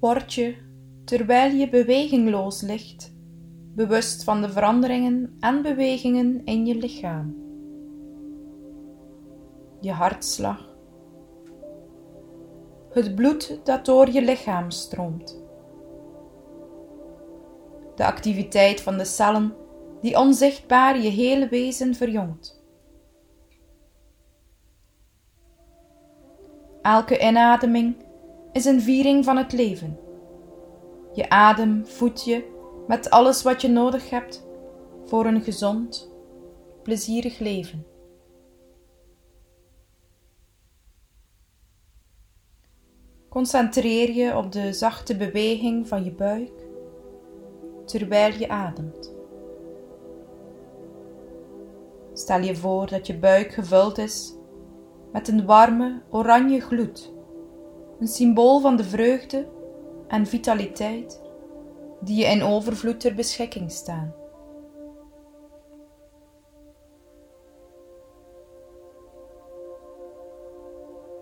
Word je, terwijl je bewegingloos ligt, bewust van de veranderingen en bewegingen in je lichaam. Je hartslag. Het bloed dat door je lichaam stroomt. De activiteit van de cellen die onzichtbaar je hele wezen verjongt. Elke inademing is een viering van het leven. Je adem voedt je met alles wat je nodig hebt voor een gezond, plezierig leven. Concentreer je op de zachte beweging van je buik terwijl je ademt. Stel je voor dat je buik gevuld is met een warme oranje gloed, een symbool van de vreugde en vitaliteit die je in overvloed ter beschikking staan.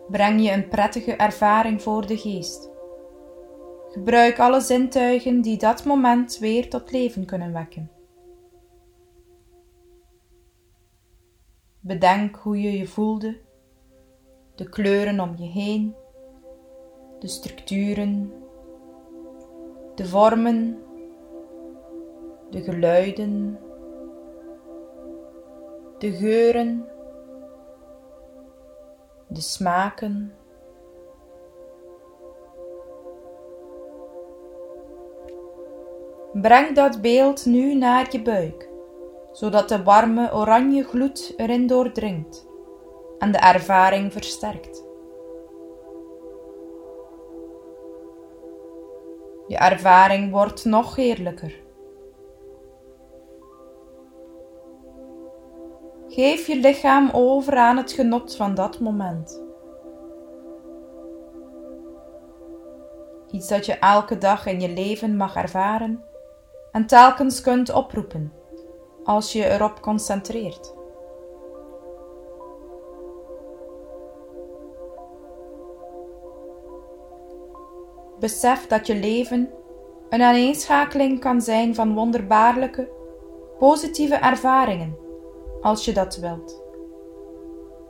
Breng je een prettige ervaring voor de geest. Gebruik alle zintuigen die dat moment weer tot leven kunnen wekken. Bedenk hoe je je voelde, de kleuren om je heen, de structuren, de vormen, de geluiden, de geuren, de smaken. Breng dat beeld nu naar je buik, zodat de warme oranje gloed erin doordringt en de ervaring versterkt. Je ervaring wordt nog heerlijker. Geef je lichaam over aan het genot van dat moment. Iets dat je elke dag in je leven mag ervaren en telkens kunt oproepen als je erop concentreert. Besef dat je leven een aaneenschakeling kan zijn van wonderbaarlijke, positieve ervaringen, als je dat wilt.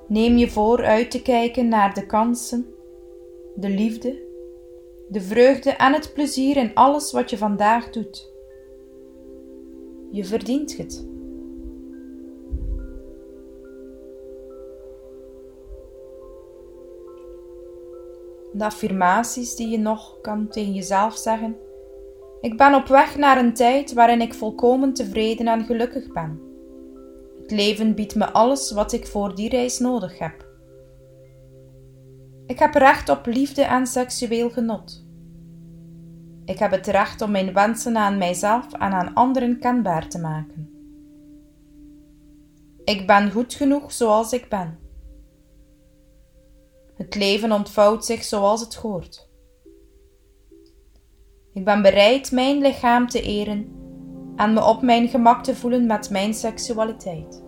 Neem je voor uit te kijken naar de kansen, de liefde, de vreugde en het plezier in alles wat je vandaag doet. Je verdient het. De affirmaties die je nog kan tegen jezelf zeggen. Ik ben op weg naar een tijd waarin ik volkomen tevreden en gelukkig ben. Het leven biedt me alles wat ik voor die reis nodig heb. Ik heb recht op liefde en seksueel genot. Ik heb het recht om mijn wensen aan mijzelf en aan anderen kenbaar te maken. Ik ben goed genoeg zoals ik ben. Het leven ontvouwt zich zoals het hoort. Ik ben bereid mijn lichaam te eren en me op mijn gemak te voelen met mijn seksualiteit.